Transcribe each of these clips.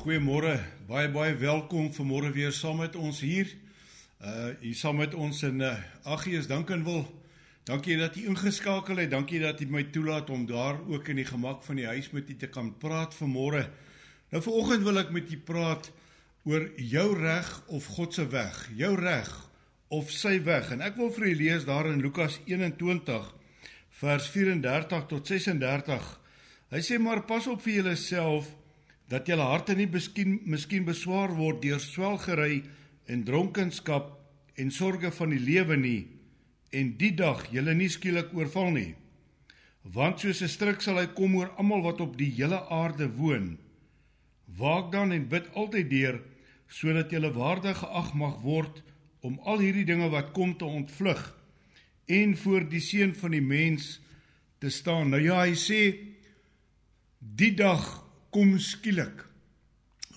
Goeiemôre. Baie baie welkom vanmôre weer saam met ons hier. Uh hier saam met ons in uh Aggies Dankenwil. Dankie dat jy ingeskakel het. Dankie dat jy my toelaat om daar ook in die gemak van die huis met u te kan praat vanmôre. Nou vanoggend wil ek met u praat oor jou reg of God se weg. Jou reg of sy weg. En ek wil vir u lees daar in Lukas 21 vers 34 tot 36. Hy sê maar pas op vir jouself dat julle harte nie miskien miskien beswaar word deur swelgery en dronkenskap en sorge van die lewe nie en die dag julle nie skielik oorval nie. Want soos 'n struik sal hy kom oor almal wat op die hele aarde woon. Waak dan en bid altyd deur sodat julle waardig geag mag word om al hierdie dinge wat kom te ontvlug en voor die seun van die mens te staan. Nou ja hy sê die dag kom skielik.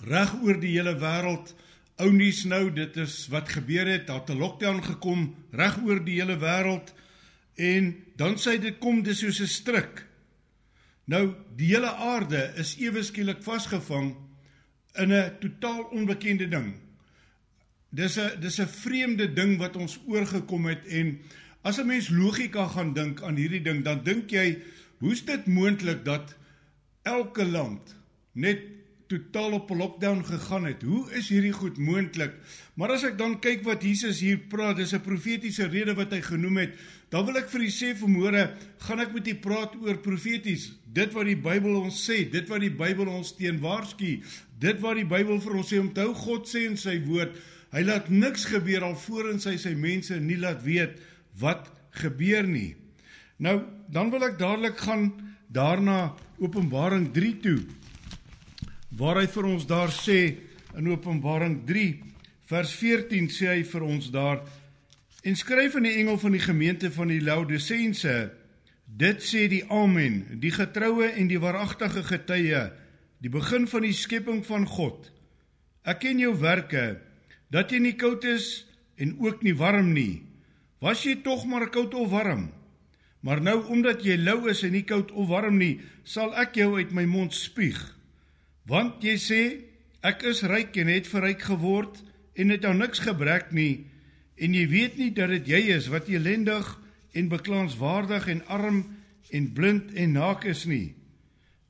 Reg oor die hele wêreld ou nuus nou dit is wat gebeur het daar 'n lockdown gekom reg oor die hele wêreld en dan sê dit kom dis soos 'n stryk nou die hele aarde is ewe skielik vasgevang in 'n totaal onbekende ding. Dis 'n dis 'n vreemde ding wat ons oorgekom het en as 'n mens logika gaan dink aan hierdie ding dan dink jy hoe's dit moontlik dat elke land net totaal op lockdown gegaan het. Hoe is hierdie goed moontlik? Maar as ek dan kyk wat Jesus hier praat, dis 'n profetiese rede wat hy genoem het, dan wil ek vir u sê vanmôre gaan ek met u praat oor profeties. Dit wat die Bybel ons sê, dit wat die Bybel ons teen waarsku, dit wat die Bybel vir ons sê om te hou God sê in sy woord. Hy laat niks gebeur alvorens hy sy mense nie laat weet wat gebeur nie. Nou, dan wil ek dadelik gaan daarna Openbaring 3 toe waar hy vir ons daar sê in Openbaring 3 vers 14 sê hy vir ons daar en skryf aan die engel van die gemeente van die Laodiseense dit sê die amen die getroue en die waaragtige getuie die begin van die skepping van God. Ek ken jou werke dat jy nie koud is en ook nie warm nie. Was jy tog maar koud of warm? Maar nou omdat jy lou is en nie koud of warm nie sal ek jou uit my mond spuug Want jy sê ek is ryk en het verryk geword en het aan niks gebrek nie en jy weet nie dat dit jy is wat elendig en beklaanswaardig en arm en blind en naak is nie.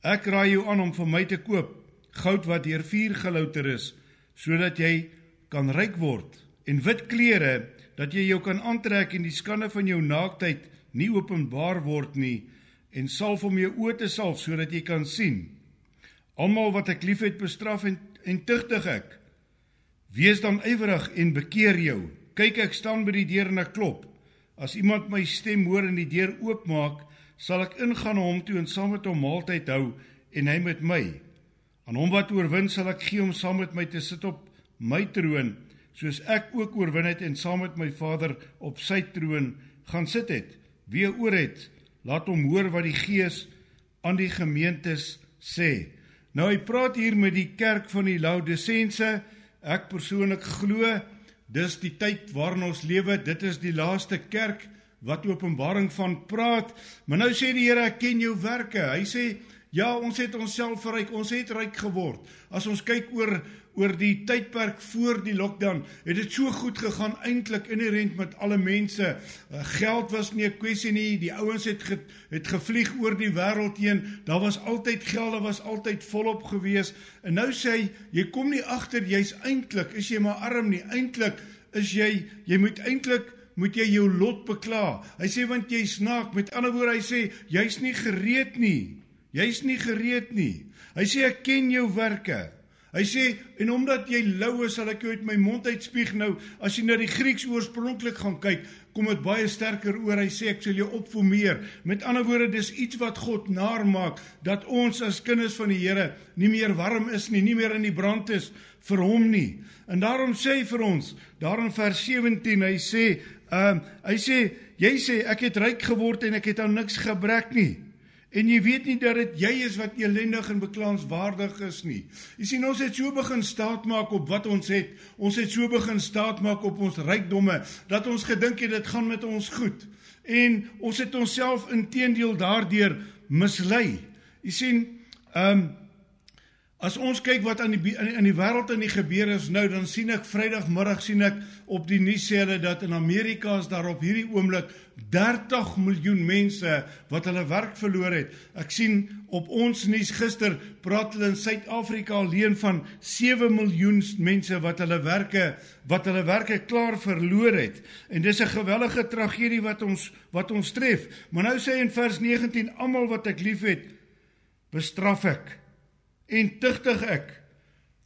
Ek raai jou aan om vir my te koop goud wat deur vuur gelouter is sodat jy kan ryk word en wit klere dat jy jou kan aantrek en die skande van jou naaktheid nie openbaar word nie en salf om jou oë te salf sodat jy kan sien. Almal wat ek liefhet bestraf en en tugtig ek. Wees dan ywerig en bekeer jou. Kyk ek staan by die deur en ek klop. As iemand my stem hoor en die deur oopmaak, sal ek ingaan hom toe en saam met hom maaltyd hou en hy met my. Aan hom wat oorwin sal ek gee om saam met my te sit op my troon, soos ek ook oorwin het en saam met my Vader op sy troon gaan sit het. Wie oor het, laat hom hoor wat die Gees aan die gemeentes sê. Nou hy praat hier met die kerk van die Laodiseense. Ek persoonlik glo dis die tyd waarin ons lewe. Dit is die laaste kerk wat Openbaring van praat. Maar nou sê die Here, ek ken jou werke. Hy sê Ja, ons het onsself verryk. Ons het ryk geword. As ons kyk oor oor die tydperk voor die lockdown, het dit so goed gegaan eintlik inherent met alle mense. Uh, geld was nie 'n kwessie nie. Die ouens het ge, het gevlieg oor die wêreld heen. Daar was altyd geld, daar was altyd volop gewees. En nou sê hy, jy kom nie agter jy's eintlik is jy maar arm nie. Eintlik is jy jy moet eintlik moet jy jou lot bekla. Hy sê want jy snaak. Met ander woorde hy sê jy's nie gereed nie. Jy's nie gereed nie. Hy sê ek ken jou werke. Hy sê en omdat jy lou is, sal ek jou uit my mond uitspieg nou. As jy na die Grieks oorspronklik gaan kyk, kom dit baie sterker oor. Hy sê ek sal jou opformeer. Met ander woorde, dis iets wat God naarmaak dat ons as kinders van die Here nie meer warm is nie, nie meer in die brand is vir hom nie. En daarom sê hy vir ons, daar in vers 17, hy sê, ehm um, hy sê jy sê ek het ryk geword en ek het aan niks gebrek nie. En jy weet nie dat dit jy is wat elendig en beklaanswaardig is nie. Jy sien ons het so begin staat maak op wat ons het. Ons het so begin staat maak op ons rykdomme dat ons gedink het dit gaan met ons goed. En ons het onsself inteendeel daardeur mislei. Jy sien, ehm um, As ons kyk wat aan die in die wêreld in die gebeur is nou, dan sien ek Vrydagmiddag sien ek op die nuus sê hulle dat in Amerika is daar op hierdie oomblik 30 miljoen mense wat hulle werk verloor het. Ek sien op ons nuus gister praat hulle in Suid-Afrika alleen van 7 miljoen mense wat hulle werke wat hulle werke klaar verloor het. En dis 'n gewellige tragedie wat ons wat ons tref. Maar nou sê in vers 19 almal wat ek liefhet, bestraf ek en tugtig ek.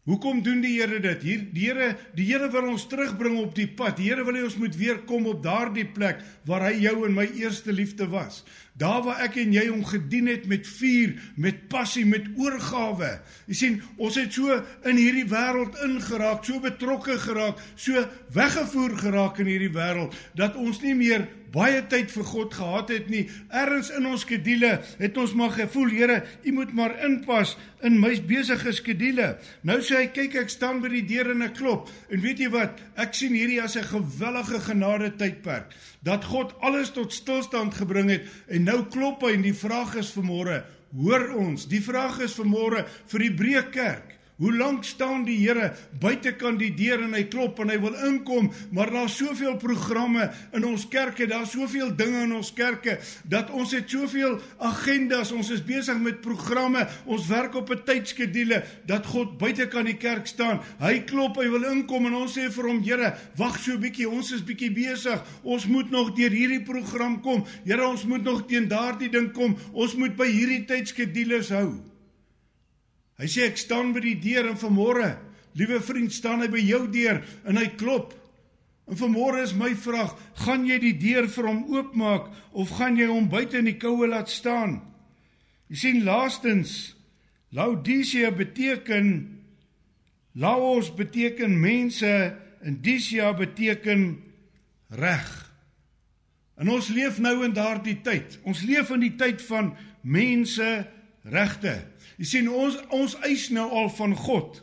Hoekom doen die Here dit? Hier die Here, die Here wil ons terugbring op die pad. Die Here wil hê ons moet weer kom op daardie plek waar hy jou en my eerste liefde was. Daar waar ek en jy hom gedien het met vuur, met passie, met oorgawe. Jy sien, ons het so in hierdie wêreld ingeraak, so betrokke geraak, so weggevoer geraak in hierdie wêreld dat ons nie meer baie tyd vir God gehad het nie. Erns in ons skedule het ons maar gevoel, Here, U moet maar inpas in my besige skedule. Nou sê hy, kyk ek staan by die deur en ek klop. En weet jy wat? Ek sien hierdie as 'n gewellige genade tydperk dat God alles tot stilstand gebring het en nou klop hy en die vraag is vanmôre, hoor ons? Die vraag is vanmôre vir die breë kerk. Hoe lank staan die Here buitekant die deur en hy klop en hy wil inkom, maar daar's soveel programme in ons kerke, daar's soveel dinge in ons kerke dat ons het soveel agendas, ons is besig met programme, ons werk op 'n tydskedule dat God buitekant die kerk staan. Hy klop, hy wil inkom en ons sê vir hom, Here, wag so 'n bietjie, ons is bietjie besig. Ons moet nog deur hierdie program kom. Here, ons moet nog teen daardie ding kom. Ons moet by hierdie tydskedules hou. Hy sê ek staan by die deur en vanmôre, liewe vriend, staan hy by jou deur en hy klop. En vanmôre is my vraag, gaan jy die deur vir hom oopmaak of gaan jy hom buite in die koue laat staan? Jy sien laastens Laodicea beteken Laos beteken mense en Disia beteken reg. En ons leef nou in daardie tyd. Ons leef in die tyd van mense regte. Jy sien ons ons eis nou al van God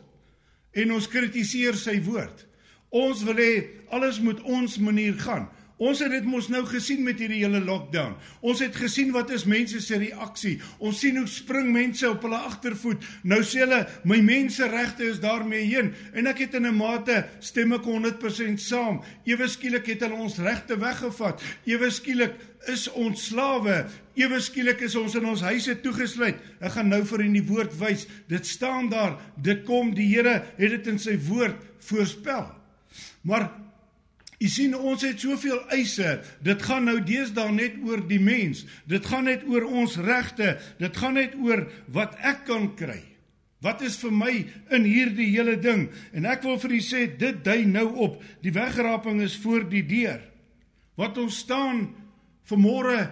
en ons kritiseer sy woord. Ons wil hê alles moet ons manier gaan. Ons het dit mos nou gesien met hierdie hele lockdown. Ons het gesien wat is mense se reaksie. Ons sien hoe spring mense op hulle agtervoet. Nou sê hulle my menseregte is daarmee heen en ek het in 'n mate stem ek 100% saam. Ewe skielik het hulle ons regte weggevat. Ewe skielik is ons slawe. Ewe skielik is ons in ons huise toegesluit. Ek gaan nou vir in die woord wys. Dit staan daar. Dit kom die Here het dit in sy woord voorspel. Maar U sien ons het soveel eise. Dit gaan nou deesdae net oor die mens. Dit gaan net oor ons regte. Dit gaan net oor wat ek kan kry. Wat is vir my in hierdie hele ding? En ek wil vir u sê dit dui nou op. Die wegraping is voor die deur. Wat ons staan vanmôre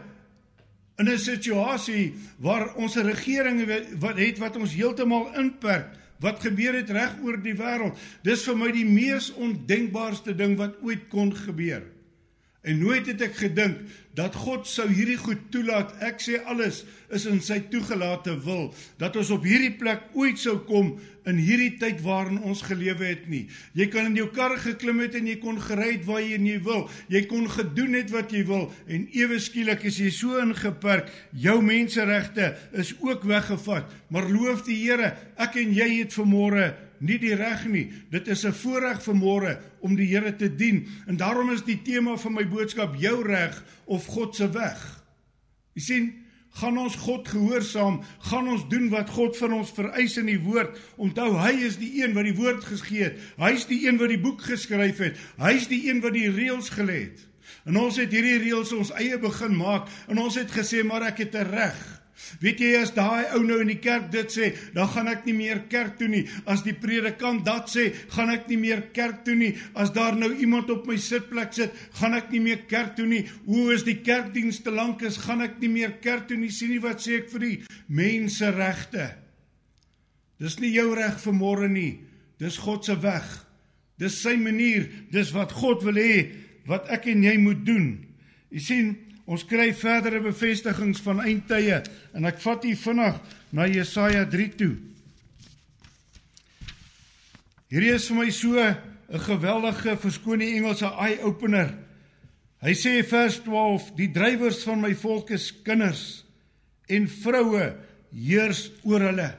in 'n situasie waar ons regering wat het wat ons heeltemal inperk wat gebeur het reg oor die wêreld. Dis vir my die mees ondenkbaarste ding wat ooit kon gebeur. En nooit het ek gedink dat God sou hierdie goed toelaat. Ek sê alles is in sy toegelate wil dat ons op hierdie plek ooit sou kom in hierdie tyd waarin ons gelewe het nie. Jy kan in jou kar geklim het en jy kon gery het waar jy nie wil. Jy kon gedoen het wat jy wil en ewe skielik is jy so ingeperk. Jou menseregte is ook weggevat. Maar loof die Here, ek en jy het vanmôre nie die reg nie. Dit is 'n voorreg vir môre om die Here te dien. En daarom is die tema van my boodskap jou reg of God se weg. Jy sien, gaan ons God gehoorsaam, gaan ons doen wat God van ons vereis in die woord. Onthou, hy is die een wat die woord gegee het. Hy's die een wat die boek geskryf het. Hy's die een wat die reëls gelê het. En ons het hierdie reëls ons eie begin maak en ons het gesê maar ek het 'n reg. Weet jy as daai ou nou in die kerk dit sê, dan gaan ek nie meer kerk toe nie. As die predikant dat sê, gaan ek nie meer kerk toe nie. As daar nou iemand op my sitplek sit, gaan ek nie meer kerk toe nie. Hoe is die kerkdiens te lank is, gaan ek nie meer kerk toe nie. Sien nie wat sê ek vir die menseregte. Dis nie jou reg vir môre nie. Dis God se weg. Dis sy manier. Dis wat God wil hê wat ek en jy moet doen. Jy sien, Ons kry verdere bevestigings van eindtye en ek vat u vinnig na Jesaja 3 toe. Hierdie is vir my so 'n geweldige verskoon die Engelse eye opener. Hy sê vers 12: Die drywers van my volk is kinders en vroue heers oor hulle.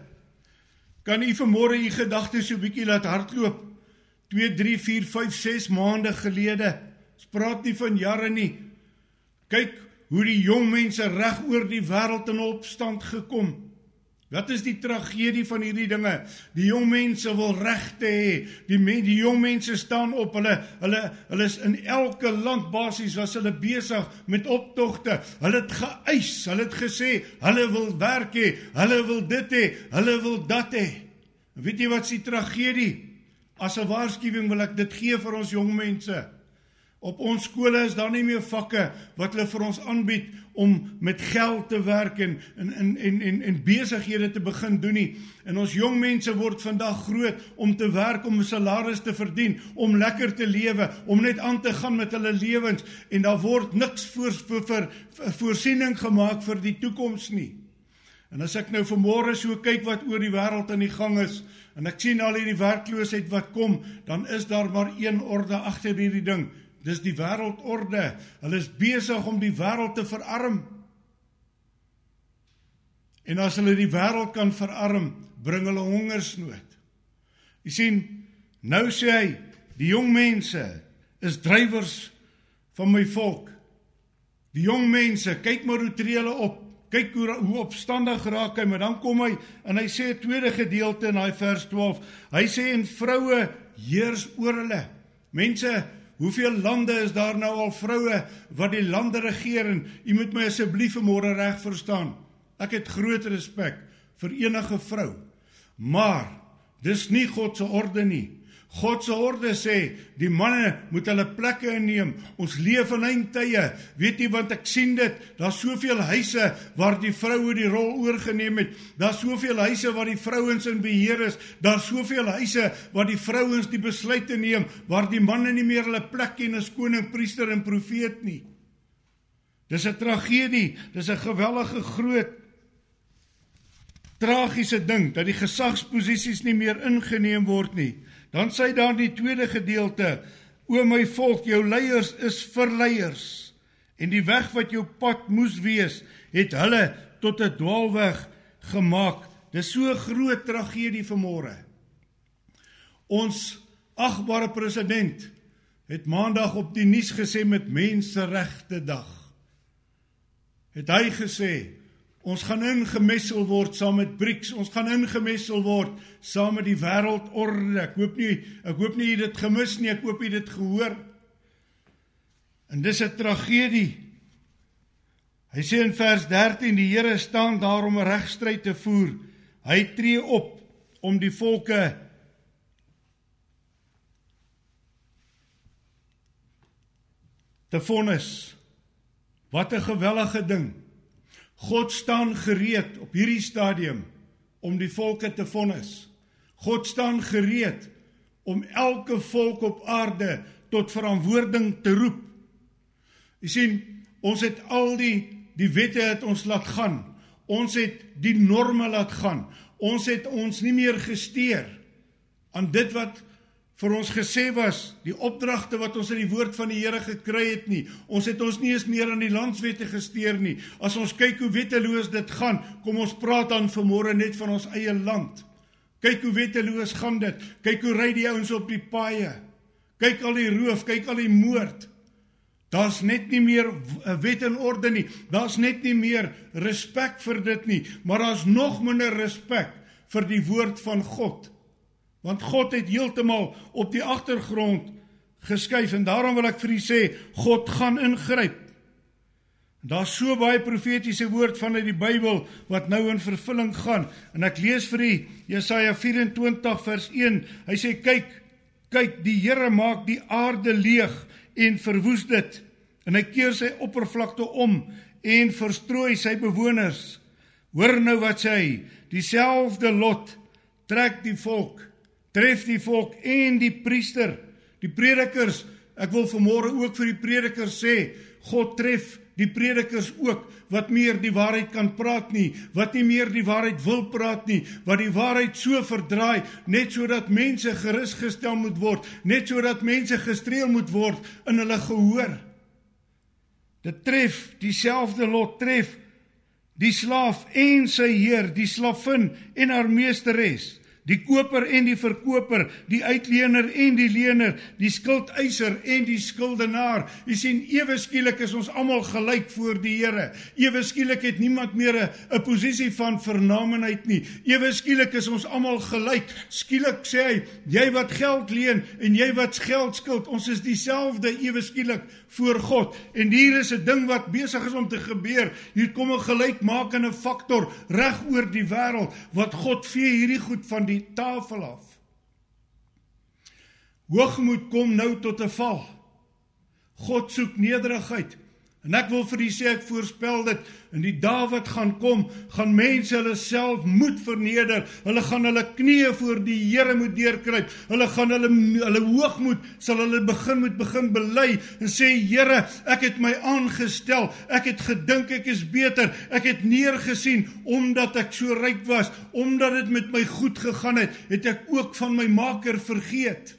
Kan u vanmôre u gedagtes so 'n bietjie laat hardloop? 2 3 4 5 6 maande gelede. Ons praat nie van jare nie. Kyk hoe die jong mense reg oor die wêreld in opstand gekom. Wat is die tragedie van hierdie dinge? Die jong mense wil regte hê. Die men, die jong mense staan op. Hulle hulle hulle is in elke land basies was hulle besig met optogte. Hulle het geëis, hulle het gesê hulle wil werk hê, hulle wil dit hê, hulle wil dat hê. Weet jy wat se tragedie? As 'n waarskuwing wil ek dit gee vir ons jong mense. Op ons skole is daar nie meer vakke wat hulle vir ons aanbied om met geld te werk en en en en en besighede te begin doen nie. En ons jong mense word vandag groot om te werk om 'n salaris te verdien, om lekker te lewe, om net aan te gaan met hulle lewens en daar word niks voor vir, vir, vir voorsiening gemaak vir die toekoms nie. En as ek nou vanmôre so kyk wat oor die wêreld aan die gang is en ek sien al hierdie werkloosheid wat kom, dan is daar maar een orde agter hierdie ding. Dis die wêreldorde. Hulle is besig om die wêreld te verarm. En as hulle die wêreld kan verarm, bring hulle hongersnood. Jy sien, nou sê hy, die jong mense is drywers van my volk. Die jong mense, kyk maar hoe tree hulle op. Kyk hoe hoe opstandig raak hy, maar dan kom hy en hy sê 'n tweede gedeelte in daai vers 12. Hy sê en vroue heers oor hulle. Mense Hoeveel lande is daar nou al vroue wat die lande regeer en u moet my asseblief vanmôre reg verstaan. Ek het groot respek vir enige vrou. Maar dis nie God se orde nie. God se orde sê die manne moet hulle plekke inneem. Ons leef in eindtye. Weet jy want ek sien dit, daar's soveel huise waar die vroue die rol oorgeneem het. Daar's soveel huise waar die vrouens in beheer is. Daar's soveel huise waar die vrouens die besluite neem waar die manne nie meer hulle plek ken as koning, priester en profeet nie. Dis 'n tragedie. Dis 'n gewellige groot tragiese ding dat die gesagsposisies nie meer ingeneem word nie. Dan sê daar die tweede gedeelte: O my volk, jou leiers is verleiers en die weg wat jou pad moes wees, het hulle tot 'n dwaalweg gemaak. Dis so groot tragedie vanmôre. Ons agbare president het maandag op die nuus gesê met menseregte dag. Het hy gesê Ons gaan ingemessel word saam met BRICS. Ons gaan ingemessel word saam met die wêreldorde. Ek hoop nie ek hoop nie jy dit gemis nie. Ek hoop jy dit gehoor. En dis 'n tragedie. Hy sê in vers 13 die Here staan daar om 'n regstryd te voer. Hy tree op om die volke te vonnis. Wat 'n gewellige ding. God staan gereed op hierdie stadium om die volke te vonnis. God staan gereed om elke volk op aarde tot verantwoording te roep. Jy sien, ons het al die die wette het ons laat gaan. Ons het die norme laat gaan. Ons het ons nie meer gesteer aan dit wat vir ons gesê was, die opdragte wat ons uit die woord van die Here gekry het nie. Ons het ons nie eens meer aan die landswette gesteer nie. As ons kyk hoe wetteloos dit gaan, kom ons praat dan vanmôre net van ons eie land. Kyk hoe wetteloos gaan dit. Kyk hoe ry die ouens op die paaie. Kyk al die roof, kyk al die moord. Daar's net nie meer 'n wet en orde nie. Daar's net nie meer respek vir dit nie, maar daar's nog minder respek vir die woord van God. Want God het heeltemal op die agtergrond geskuif en daarom wil ek vir u sê God gaan ingryp. Daar's so baie profetiese woord vanuit die Bybel wat nou in vervulling gaan en ek lees vir u Jesaja 24 vers 1. Hy sê kyk, kyk die Here maak die aarde leeg en verwoes dit en hy keer sy oppervlakte om en verstrooi sy bewoners. Hoor nou wat sê hy, dieselfde lot trek die volk tref die volk en die priester, die predikers. Ek wil vanmôre ook vir die predikers sê, God tref die predikers ook wat meer die waarheid kan praat nie, wat nie meer die waarheid wil praat nie, wat die waarheid so verdraai net sodat mense gerus gestel moet word, net sodat mense gestreel moet word in hulle gehoor. Dit tref dieselfde lot tref die slaaf en sy heer, die slavin en haar meesteres die koper en die verkoper, die uitlener en die lener, die skuldeiser en die skuldenaar. Jy sien ewe skielik is ons almal gelyk voor die Here. Ewe skielik het niemand meer 'n posisie van vernamenheid nie. Ewe skielik is ons almal gelyk. Skielik sê hy, jy wat geld leen en jy wat geld skuld, ons is dieselfde ewe skielik voor God. En hier is 'n ding wat besig is om te gebeur. Hier kom 'n gelykmakende faktor reg oor die wêreld wat God vee hierdie goed van die tafel af. Hoogmoed kom nou tot 'n val. God soek nederigheid. En ek wil vir u sê ek voorspel dit in die dae wat gaan kom, gaan mense hulle self moet verneder. Hulle gaan hulle knieë voor die Here moet deurkruip. Hulle gaan hulle hulle hoogmoed sal hulle begin moet begin bely en sê Here, ek het my aangestel. Ek het gedink ek is beter. Ek het neergesien omdat ek so ryk was, omdat dit met my goed gegaan het, het ek ook van my Maker vergeet.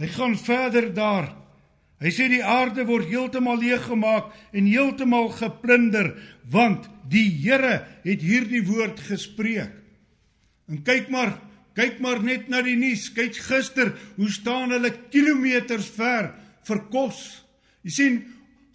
Hy gaan verder daar Hy sê die aarde word heeltemal leeg gemaak en heeltemal geplunder want die Here het hierdie woord gespreek. En kyk maar, kyk maar net na die nuus. Kyk gister, hoe staan hulle kilometers ver vir kos. Jy sien,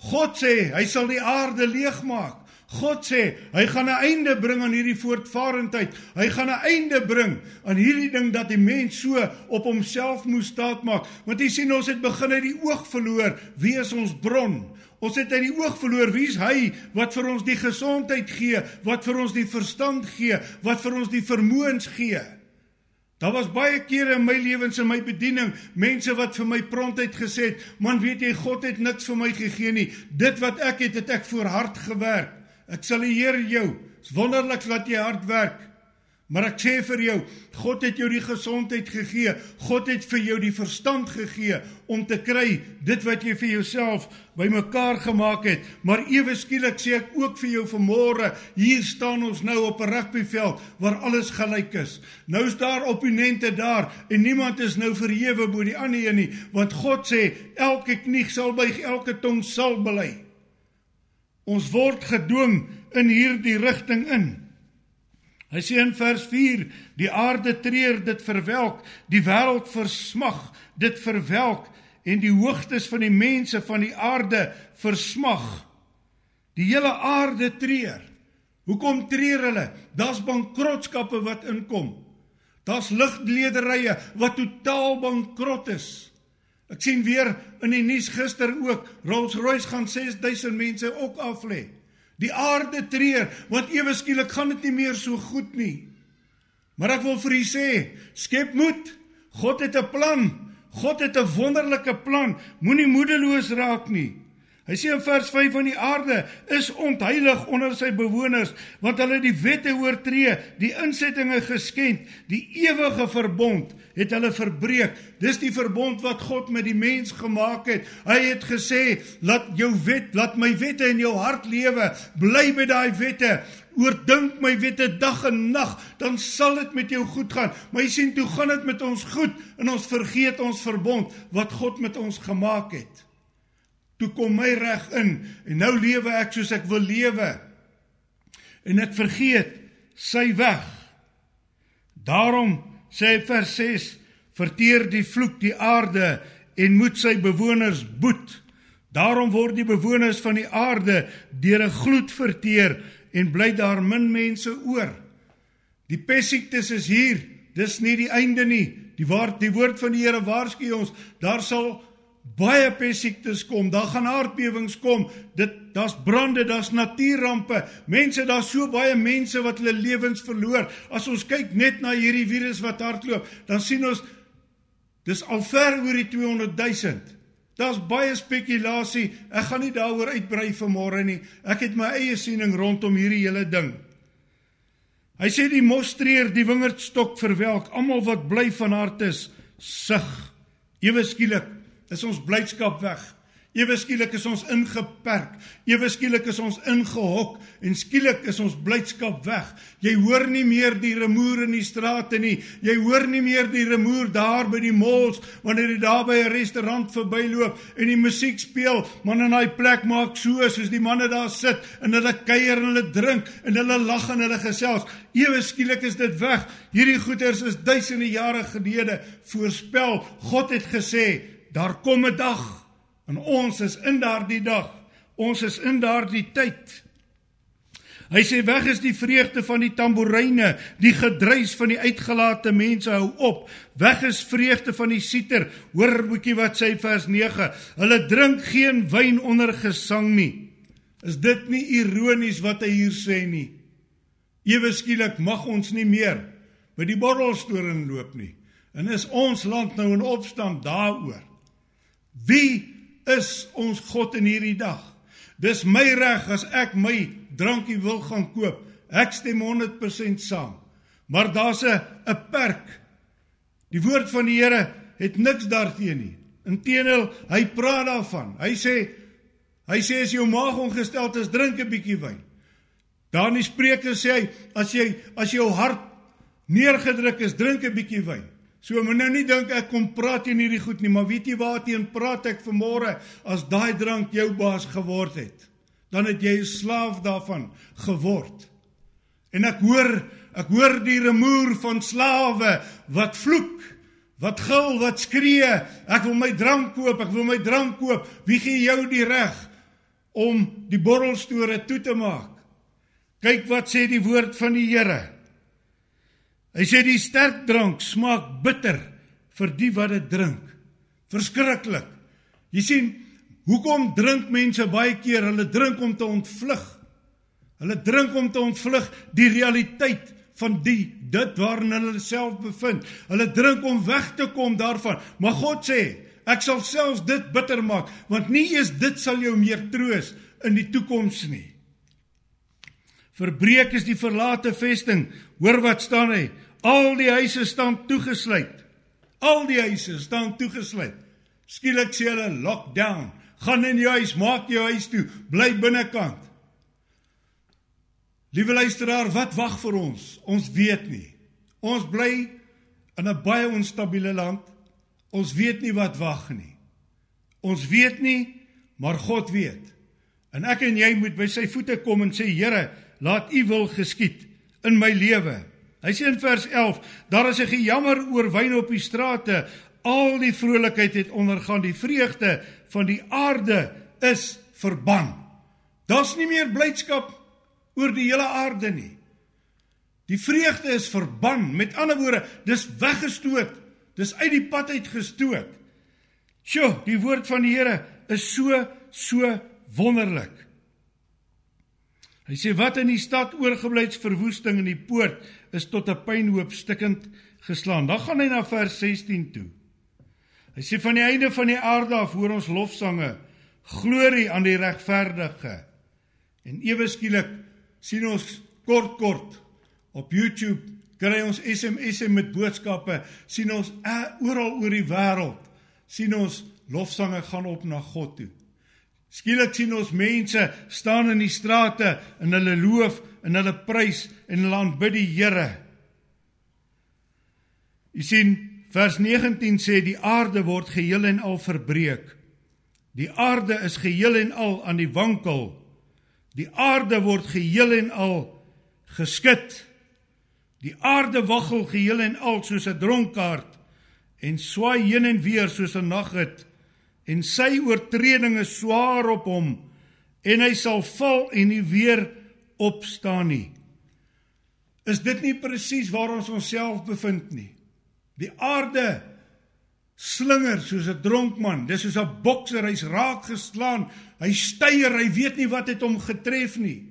God sê hy sal die aarde leegmaak. God sê hy gaan 'n einde bring aan hierdie voortvarendheid. Hy gaan 'n einde bring aan hierdie ding dat die mens so op homself moet staatmaak. Want jy sien ons het begin uit die oog verloor wie is ons bron. Ons het uit die oog verloor wie's hy wat vir ons die gesondheid gee, wat vir ons die verstand gee, wat vir ons die vermoëns gee. Daar was baie kere in my lewens en my bediening mense wat vir my prontheid gesê het, "Man, weet jy, God het niks vir my gegee nie. Dit wat ek het, het ek voor hard gewerk." Ek sal eer jou. Dit's wonderlik dat jy hard werk. Maar ek sê vir jou, God het jou die gesondheid gegee. God het vir jou die verstand gegee om te kry dit wat jy vir jouself bymekaar gemaak het. Maar ewe skielik sê ek ook vir jou vanmôre, hier staan ons nou op 'n rugbyveld waar alles gelyk is. Nou is daar opponente daar en niemand is nou verhewe bo die ander een nie, want God sê elke knie sal buig, elke tong sal bely. Ons word gedwing in hierdie rigting in. Hy sê in vers 4: Die aarde treur, dit verwelk, die wêreld versmag, dit verwelk en die hoogtes van die mense van die aarde versmag. Die hele aarde treur. Hoekom treur hulle? Daar's bankrotskappe wat inkom. Daar's liglederye wat totaal bankrot is. Ek sien weer in die nuus gister ook Rolls-Royce gaan 6000 mense ook af lê. Die aarde treur want ewe skielik gaan dit nie meer so goed nie. Maar ek wil vir u sê, skep moed. God het 'n plan. God het 'n wonderlike plan. Moenie moedeloos raak nie. Hy sê in vers 5 van die aarde is ontheilig onder sy bewoners want hulle die wette oortree, die insettinge geskend, die ewige verbond het hulle verbreek. Dis die verbond wat God met die mens gemaak het. Hy het gesê, "Laat jou wet, laat my wette in jou hart lewe. Bly by daai wette. Oordink my wette dag en nag, dan sal dit met jou goed gaan." Maar jy sien, toe gaan dit met ons goed en ons vergeet ons verbond wat God met ons gemaak het. Toe kom my reg in en nou lewe ek soos ek wil lewe. En ek vergeet sy weg. Daarom sê vers 6: Verteer die vloek die aarde en moet sy bewoners boet. Daarom word die bewoners van die aarde deur 'n gloed verteer en bly daar min mense oor. Die pessiektes is hier. Dis nie die einde nie. Die woord die woord van die Here waarsku ons, daar sal baie pessiektes kom, daar gaan aardbewings kom. Dit daar's brande, daar's natuurrampe. Mense, daar's so baie mense wat hulle lewens verloor. As ons kyk net na hierdie virus wat hardloop, dan sien ons dis al ver oor die 200 000. Daar's baie spekulasie. Ek gaan nie daaroor uitbrei vanmôre nie. Ek het my eie siening rondom hierdie hele ding. Hy sê die mostreer die wingerdstok verwelk, almal wat bly van hart is, sug. Ewe skielik is ons blydskap weg. Ewe skielik is ons ingeperk. Ewe skielik is ons ingehok en skielik is ons blydskap weg. Jy hoor nie meer die rumoer in die strate nie. Jy hoor nie meer die rumoer daar by die malls wanneer jy daar by 'n restaurant verbyloop en die musiek speel. Man in daai plek maak so soos die manne daar sit en hulle kuier en hulle drink en hulle lag en hulle gesels. Ewe skielik is dit weg. Hierdie goeters is duisende jare gelede voorspel. God het gesê, daar kom 'n dag En ons is in daardie dag. Ons is in daardie tyd. Hy sê weg is die vreugde van die tamboeryne, die gedruis van die uitgelate mense hou op. Weg is vreugde van die siter. Hoor boetjie wat sê vers 9. Hulle drink geen wyn onder gesang nie. Is dit nie ironies wat hy hier sê nie? Ewe skielik mag ons nie meer by die borrelstoring loop nie. En is ons land nou in opstand daaroor? Wie is ons God in hierdie dag. Dis my reg as ek my drankie wil gaan koop. Ek stem 100% saam. Maar daar's 'n 'n perk. Die woord van die Here het niks daarteen nie. Inteendeel, hy praat daarvan. Hy sê hy sê as jou maag ongesteld is, drink 'n bietjie wyn. Daar in die Spreuke sê hy as jy as jou hart neergedruk is, drink 'n bietjie wyn. So moet nou nie dink ek kom praat teen hierdie goed nie, maar weet jy waarteen praat ek vanmôre as daai drank jou baas geword het? Dan het jy 'n slaaf daarvan geword. En ek hoor, ek hoor die rumoer van slawe wat vloek, wat gil, wat skree, ek wil my drank koop, ek wil my drank koop. Wie gee jou die reg om die borrelstore toe te maak? Kyk wat sê die woord van die Here. Hy sê die sterk drank smaak bitter vir die wat dit drink. Verskriklik. Jy sien, hoekom drink mense baie keer? Hulle drink om te ontvlug. Hulle drink om te ontvlug die realiteit van die dit waarin hulle self bevind. Hulle drink om weg te kom daarvan. Maar God sê, ek sal selfs dit bitter maak, want nie eens dit sal jou meer troos in die toekoms nie. Verbreek is die verlate vesting. Hoor wat staan hy? Al die huise staan toegesluit. Al die huise staan toegesluit. Skielik sê hulle lockdown. Gaan in jou huis, maak jou huis toe, bly binnekant. Liewe luisteraar, wat wag vir ons? Ons weet nie. Ons bly in 'n baie onstabiele land. Ons weet nie wat wag nie. Ons weet nie, maar God weet. En ek en jy moet by sy voete kom en sê Here, laat u wil geskied in my lewe. Hy sê in vers 11, daar is 'n gejammer oor wyn op die strate, al die vrolikheid het ondergaan, die vreugde van die aarde is verban. Daar's nie meer blydskap oor die hele aarde nie. Die vreugde is verban. Met ander woorde, dis weggestoot. Dis uit die pad uit gestoot. Sjoe, die woord van die Here is so so wonderlik. Hy sê wat in die stad oorgebly het verwoesting in die poort is tot 'n pynhoop stikkend geslaan. Dan gaan hy na vers 16 toe. Hy sê van die einde van die aarde af hoor ons lofsange, glorie aan die regverdige. En ewe skielik sien ons kort kort op YouTube kry ons SMS'e met boodskappe, sien ons uh, oral oor die wêreld sien ons lofsange gaan op na God toe. Skielik sien ons mense staan in die strate en hulle loof en hulle prys en hulle aanbid die Here. Jy sien vers 19 sê die aarde word geheel en al verbreek. Die aarde is geheel en al aan die wankel. Die aarde word geheel en al geskit. Die aarde waggel geheel en al soos 'n dronkaard en swaai heen en weer soos 'n nagget en sy oortreding is swaar op hom en hy sal val en nie weer opstaan nie. Is dit nie presies waar ons onsself bevind nie? Die aarde slinger soos 'n dronkman, dis soos 'n bokser, hy's raak geslaan, hy styer, hy weet nie wat het hom getref nie.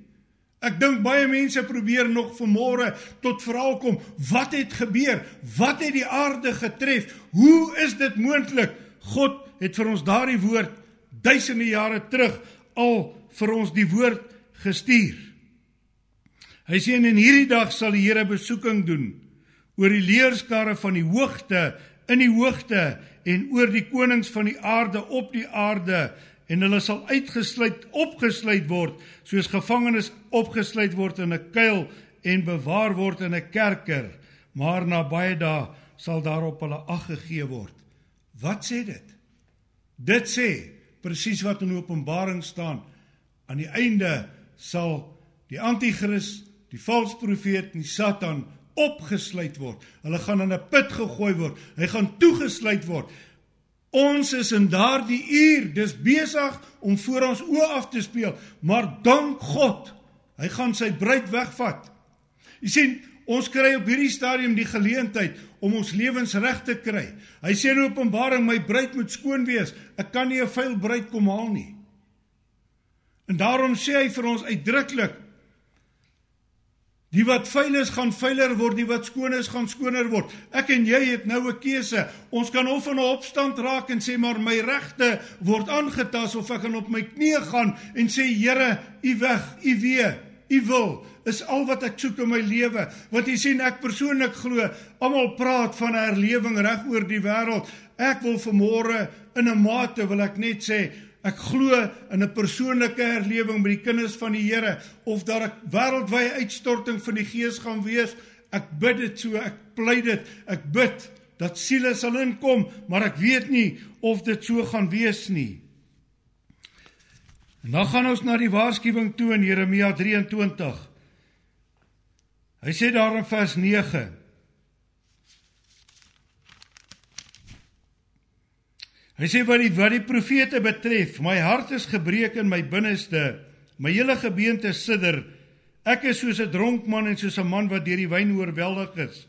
Ek dink baie mense probeer nog vanmôre tot verhaal kom, wat het gebeur? Wat het die aarde getref? Hoe is dit moontlik? God het vir ons daardie woord duisende jare terug al vir ons die woord gestuur. Hy sê en in hierdie dag sal die Here besoeking doen oor die leerskare van die hoogte in die hoogte en oor die konings van die aarde op die aarde en hulle sal uitgesluit opgesluit word soos gevangenes opgesluit word in 'n kuil en bewaar word in 'n kerker. Maar na baie dae sal daarop hulle ag gegee word. Wat sê dit dit sê presies wat in Openbaring staan aan die einde sal die anti-kris die valse profeet en die satan opgesluit word. Hulle gaan in 'n put gegooi word. Hy gaan toegesluit word. Ons is in daardie uur, dis besig om voor ons oë af te speel, maar dank God, hy gaan sy bruid wegvat. Jy sien, ons kry op hierdie stadium die geleentheid om ons lewens reg te kry. Hy sê in Openbaring, my bruid moet skoon wees. Ek kan nie 'n vuil bruid kom haal nie. En daarom sê hy vir ons uitdruklik, Die wat vuil is gaan vuiler word, die wat skoon is gaan skoner word. Ek en jy het nou 'n keuse. Ons kan of in 'n opstand raak en sê maar my regte word aangetas of ek kan op my knieë gaan en sê Here, U weg, U wee, U wil is al wat ek soek in my lewe. Want jy sien ek persoonlik glo, almal praat van 'n herlewing reg oor die wêreld. Ek wil vanmôre in 'n mate wil ek net sê Ek glo in 'n persoonlike herlewing met die kinders van die Here of daar 'n wêreldwye uitstorting van die Gees gaan wees. Ek bid dit so, ek pleit dit. Ek bid dat siele sal inkom, maar ek weet nie of dit so gaan wees nie. En dan gaan ons na die waarskuwing toe in Jeremia 23. Hy sê daar in vers 9 Hy sê wat die wat die profete betref, my hart is gebreek in my binneste, my hele gebeente sidder. Ek is soos 'n dronk man en soos 'n man wat deur die wyn oorweldig is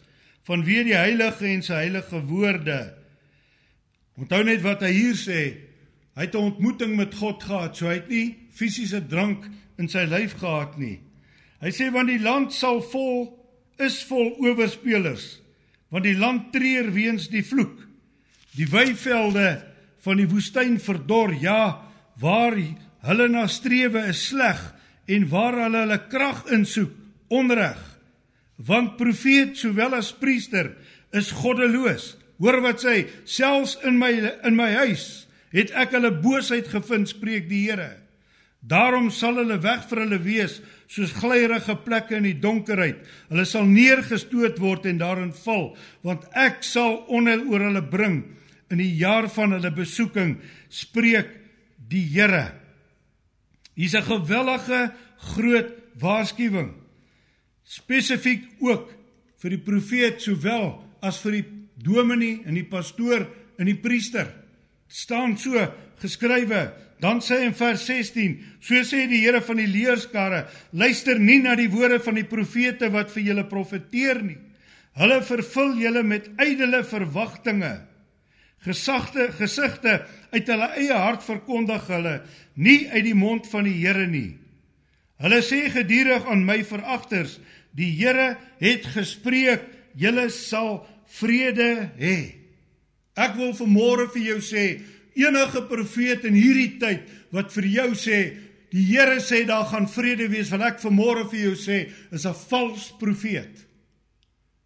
vanweë die heilige en sy heilige woorde. Onthou net wat hy hier sê. Hy het 'n ontmoeting met God gehad, so hy het nie fisiese drank in sy lyf gehad nie. Hy sê want die land sal vol is vol owerspelers, want die land treur weens die vloek. Die weivelde van die woestyn verdor. Ja, waar hulle na strewe is sleg en waar hulle hulle krag insoek, onreg. Want profeet sowel as priester is goddeloos. Hoor wat sê, selfs in my in my huis het ek hulle boosheid gevind, spreek die Here. Daarom sal hulle weg vir hulle wees soos glyerige plekke in die donkerheid. Hulle sal neergestoot word en daarin val, want ek sal onheil oor hulle bring in die jaar van hulle besoeking spreek die Here. Hier's 'n gewellige groot waarskuwing. Spesifiek ook vir die profeet sowel as vir die dominee en die pastoor en die priester. Staan so geskrywe. Dan sê in vers 16: So sê die Here van die leerskare, luister nie na die woorde van die profete wat vir julle profeteer nie. Hulle vervul julle met ydelle verwagtinge gesagte gesigte uit hulle eie hart verkondig hulle nie uit die mond van die Here nie. Hulle sê gedurig aan my veragters, die Here het gespreek, julle sal vrede hê. Ek wil vanmôre vir jou sê, enige profeet in hierdie tyd wat vir jou sê die Here sê daar gaan vrede wees, wil ek vanmôre vir jou sê, is 'n vals profeet.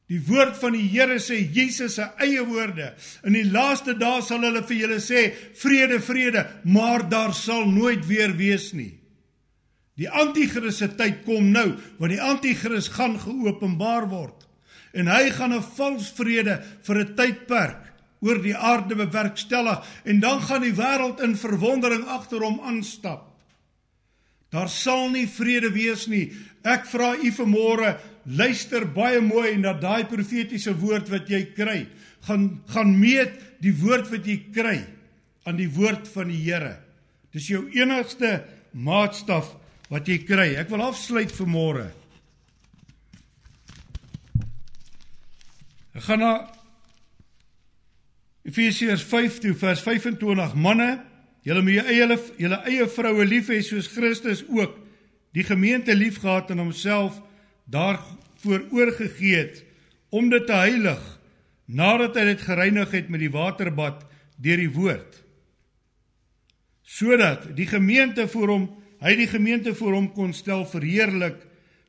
Die woord van die Here sê Jesus se eie woorde. In die laaste dae sal hulle vir julle sê vrede, vrede, maar daar sal nooit weer wees nie. Die anti-kris se tyd kom nou, want die anti-kris gaan geopenbaar word. En hy gaan 'n vals vrede vir 'n tydperk oor die aarde bewerkstellig en dan gaan die wêreld in verwondering agter hom aanstap. Daar sal nie vrede wees nie. Ek vra u vanmôre luister baie mooi na daai profetiese woord wat jy kry. Gaan gaan meet die woord wat jy kry aan die woord van die Here. Dis jou enigste maatstaf wat jy kry. Ek wil afsluit vir môre. Ek gaan na Efesiërs 5 toe vers 25 manne, julle moet julle eie julle eie vroue lief hê soos Christus ook die gemeente liefgehad en homself daarvoor oorgegee het om dit te heilig nadat hy dit gereinig het met die waterbad deur die woord. Sodat die gemeente voor hom hy die gemeente voor hom kon stel verheerlik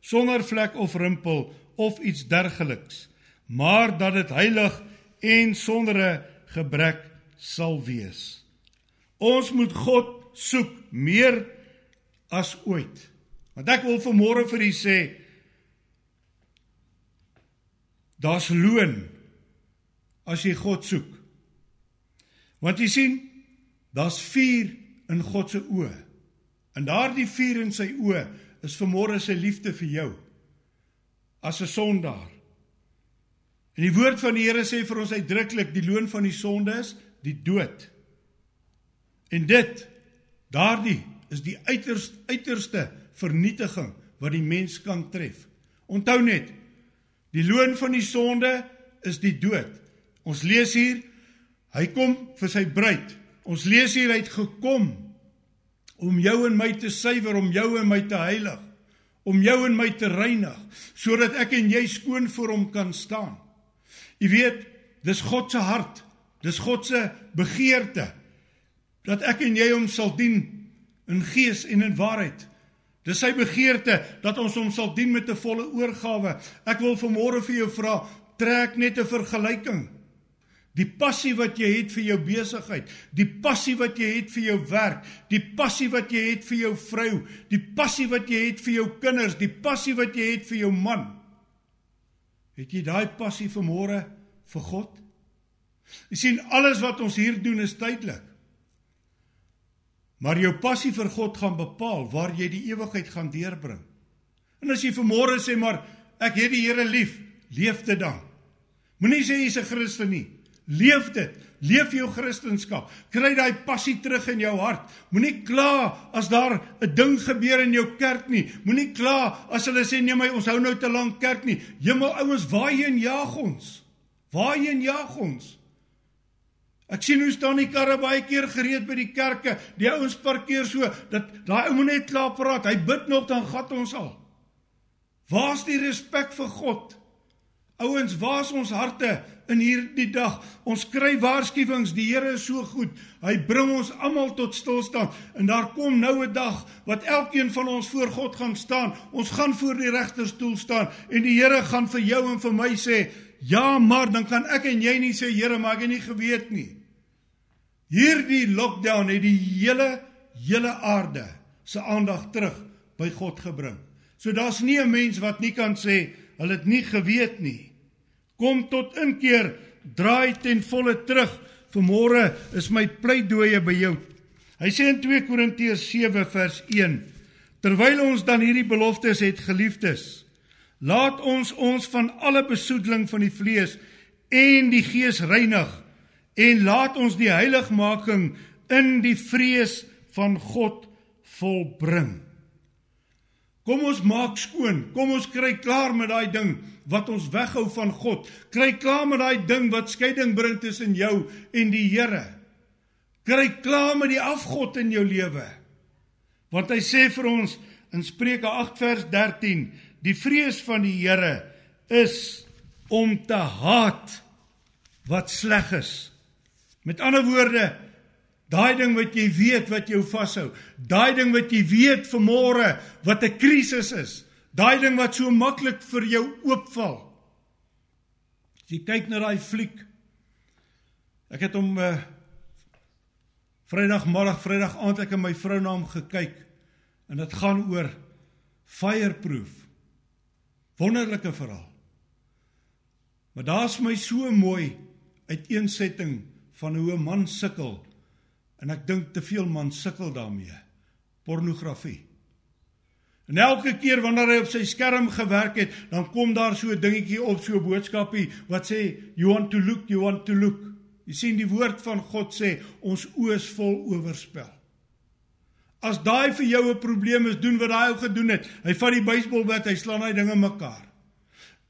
sonder vlek of rimpel of iets dergeliks maar dat dit heilig en sonder 'n gebrek sal wees ons moet God soek meer as ooit. Want ek wil vanmôre vir u sê daar's loon as jy God soek. Want jy sien, daar's vuur in God se oë. En daardie vuur in sy oë is vanmôre sy liefde vir jou as 'n sondaar. En die woord van die Here sê vir ons uitdruklik die loon van die sonde is die dood. En dit daardie is die uiters, uiterste vernietiging wat die mens kan tref. Onthou net, die loon van die sonde is die dood. Ons lees hier hy kom vir sy bruid. Ons lees hier hy het gekom om jou en my te suiwer, om jou en my te heilig, om jou en my te reinig, sodat ek en jy skoon voor hom kan staan. Jy weet, dis God se hart, dis God se begeerte dat ek en jy hom sal dien in gees en in waarheid. Dis sy begeerte dat ons hom sal dien met 'n volle oorgawe. Ek wil vanmôre vir jou vra, trek net 'n vergelyking. Die passie wat jy het vir jou besigheid, die passie wat jy het vir jou werk, die passie wat jy het vir jou vrou, die passie wat jy het vir jou kinders, die passie wat jy het vir jou man. Het jy daai passie vir môre vir God? Jy sien alles wat ons hier doen is tydelik. Maar jou passie vir God gaan bepaal waar jy die ewigheid gaan deurbring. En as jy vanmôre sê maar ek het die Here lief, leef dit dan. Moenie sê jy's 'n Christen nie. Leef dit. Leef jou Christendom. Kry daai passie terug in jou hart. Moenie kla as daar 'n ding gebeur in jou kerk nie. Moenie kla as hulle sê nee my ons hou nou te lank kerk nie. Hemel ouens, waarheen jaag ons? Waarheen jaag ons? Ek sien hoe staan die karre baie keer gereed by die kerke. Die ouens parkeer so dat daai ou moet net klaar praat. Hy bid nog dan gat ons al. Waar's die respek vir God? Ouens, waar's ons harte in hierdie dag? Ons kry waarskuwings. Die Here is so goed. Hy bring ons almal tot stilstand en daar kom nou 'n dag wat elkeen van ons voor God gaan staan. Ons gaan voor die regterstoel staan en die Here gaan vir jou en vir my sê, "Ja, maar dan kan ek en jy nie sê, Here, maar ek het nie geweet nie." Hierdie lockdown het die hele hele aarde se aandag terug by God gebring. So daar's nie 'n mens wat nie kan sê hulle het nie geweet nie. Kom tot inkeer, draai ten volle terug. Vanmôre is my pleidooie by jou. Hy sê in 2 Korintiërs 7 vers 1: Terwyl ons dan hierdie beloftes het, geliefdes, laat ons ons van alle besoedeling van die vlees en die gees reinig en laat ons die heiligmaking in die vrees van God volbring. Kom ons maak skoon. Kom ons kry klaar met daai ding wat ons weghou van God. Kry klaar met daai ding wat skeiding bring tussen jou en die Here. Kry klaar met die afgod in jou lewe. Want hy sê vir ons in Spreuke 8 vers 13, die vrees van die Here is om te haat wat sleg is. Met ander woorde, Daai ding wat jy weet wat jou vashou. Daai ding wat jy weet vanmôre wat 'n krisis is. Daai ding wat so maklik vir jou oopval. As jy kyk na daai fliek. Ek het hom uh Vrydagmiddag, Vrydag aand ek en my vrou na hom gekyk en dit gaan oor fireproof. Wonderlike verhaal. Maar daar's my so mooi uiteensetting van hoe 'n man sukkel En ek dink te veel man sukkel daarmee. Pornografie. En elke keer wanneer hy op sy skerm gewerk het, dan kom daar so 'n dingetjie op, so 'n boodskapie wat sê you want to look, you want to look. Jy sien die woord van God sê ons oë is vol oorspel. As daai vir jou 'n probleem is, doen wat daai ou gedoen het. Hy vat die Bybelblad, hy slaan daai dinge mekaar.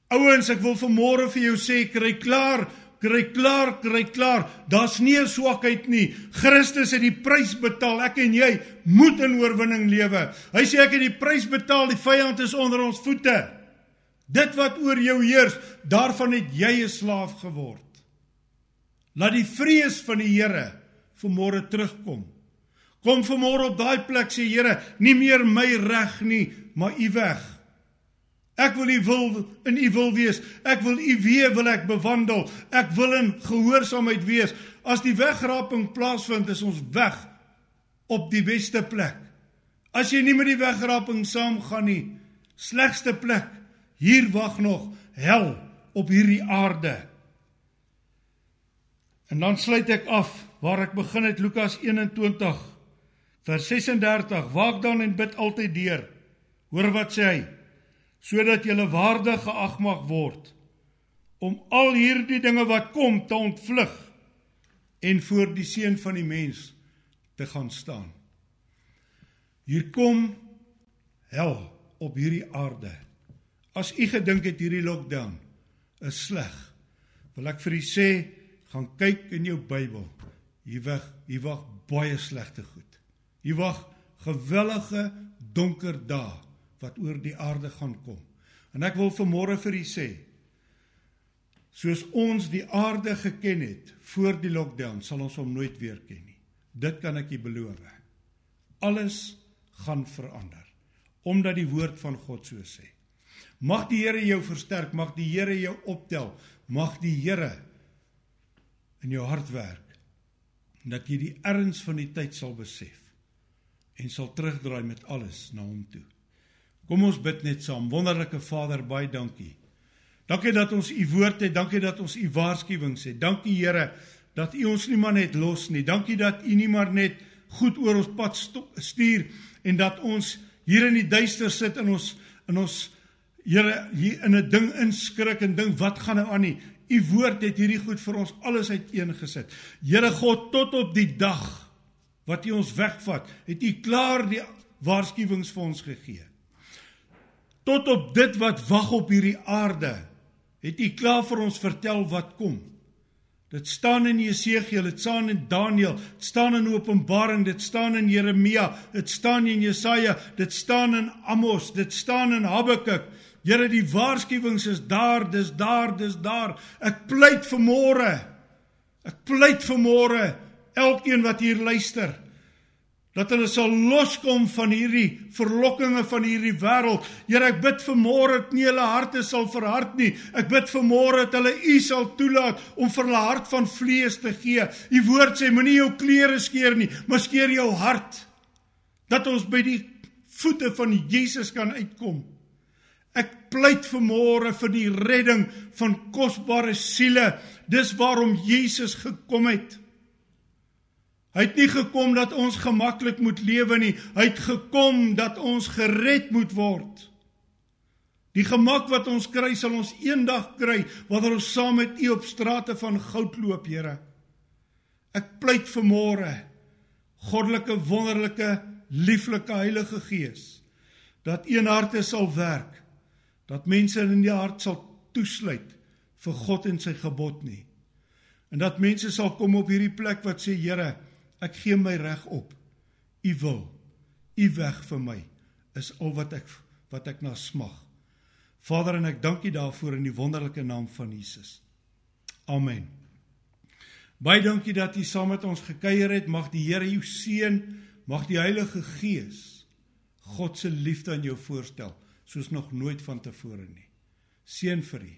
Ouens, ek wil vanmôre vir jou sê, kry klaar kry klaar, kry klaar. Daar's nie 'n swakheid nie. Christus het die prys betaal. Ek en jy moet in oorwinning lewe. Hy sê ek het die prys betaal. Die vyand is onder ons voete. Dit wat oor jou heers, daarvan het jy 'n slaaf geword. Laat die vrees van die Here vanmôre terugkom. Kom vanmôre op daai plek sê Here, nie meer my reg nie, maar U weg. Ek wil u wil in u wil wees. Ek wil u weë wil ek bewandel. Ek wil in gehoorsaamheid wees. As die wegraping plaasvind, is ons weg op die beste plek. As jy nie met die wegraping saamgaan nie, slegste plek. Hier wag nog hel op hierdie aarde. En dan sluit ek af waar ek begin het Lukas 21 vers 36. Waak dan en bid altyd deur. Hoor wat sê hy? Sodat jy waardig geag mag word om al hierdie dinge wat kom te ontvlug en voor die seun van die mens te gaan staan. Hier kom hel op hierdie aarde. As u gedink het hierdie lockdown is sleg, wil ek vir u sê, gaan kyk in jou Bybel. Hier wag, hier wag baie slegte goed. Hier wag gewellige donker dae wat oor die aarde gaan kom. En ek wil vanmôre vir u sê, soos ons die aarde geken het voor die lockdown, sal ons hom nooit weer ken nie. Dit kan ek u beloof. Alles gaan verander omdat die woord van God so sê. Mag die Here jou versterk, mag die Here jou optel, mag die Here in jou hart werk dat jy die erns van die tyd sal besef en sal terugdraai met alles na hom toe. Kom ons bid net saam. Wonderlike Vader, baie dankie. Dankie dat ons u woord het, dankie dat ons u waarskuwings het. Dankie Here dat u ons nie maar net los nie. Dankie dat u nie maar net goed oor ons pad stuur en dat ons hier in die duister sit in ons in ons Here hier in 'n ding inskrik en ding wat gaan nou aan nie. U woord het hierdie goed vir ons alles uiteengesit. Here God, tot op die dag wat U ons wegvat, het U klaar die waarskuwings vir ons gegee. Tot op dit wat wag op hierdie aarde, het U klaar vir ons vertel wat kom. Dit staan in Jesegiel, dit staan in Daniël, dit staan in Openbaring, dit staan in Jeremia, dit staan in Jesaja, dit staan in Amos, dit staan in Habakuk. Here, die waarskuwings is daar, dis daar, dis daar. Ek pleit vir môre. Ek pleit vir môre elkeen wat hier luister dat hulle sal loskom van hierdie verlokkinge van hierdie wêreld. Here, ek bid vir môre dat nie hulle harte sal verhard nie. Ek bid vir môre dat hulle U sal toelaat om vir hulle hart van vlees te gee. U woord sê moenie jou klere skeer nie, maar skeer jou hart. Dat ons by die voete van Jesus kan uitkom. Ek pleit vir môre vir die redding van kosbare siele. Dis waarom Jesus gekom het. Hy het nie gekom dat ons gemaklik moet lewe nie. Hy het gekom dat ons gered moet word. Die gemak wat ons kry sal ons eendag kry wanneer ons saam met U op strate van goud loop, Here. Ek pleit vir môre goddelike wonderlike lieflike Heilige Gees dat een harte sal werk dat mense in die hart sal toesluit vir God en sy gebod nie. En dat mense sal kom op hierdie plek wat sê Here, ek gee my reg op. U wil, u weg vir my is al wat ek wat ek na smag. Vader en ek dank U daarvoor in die wonderlike naam van Jesus. Amen. Baie dankie dat U saam met ons gekuier het. Mag die Here jou seën, mag die Heilige Gees God se liefde aan jou voorstel soos nog nooit vantevore nie. Seën vir u.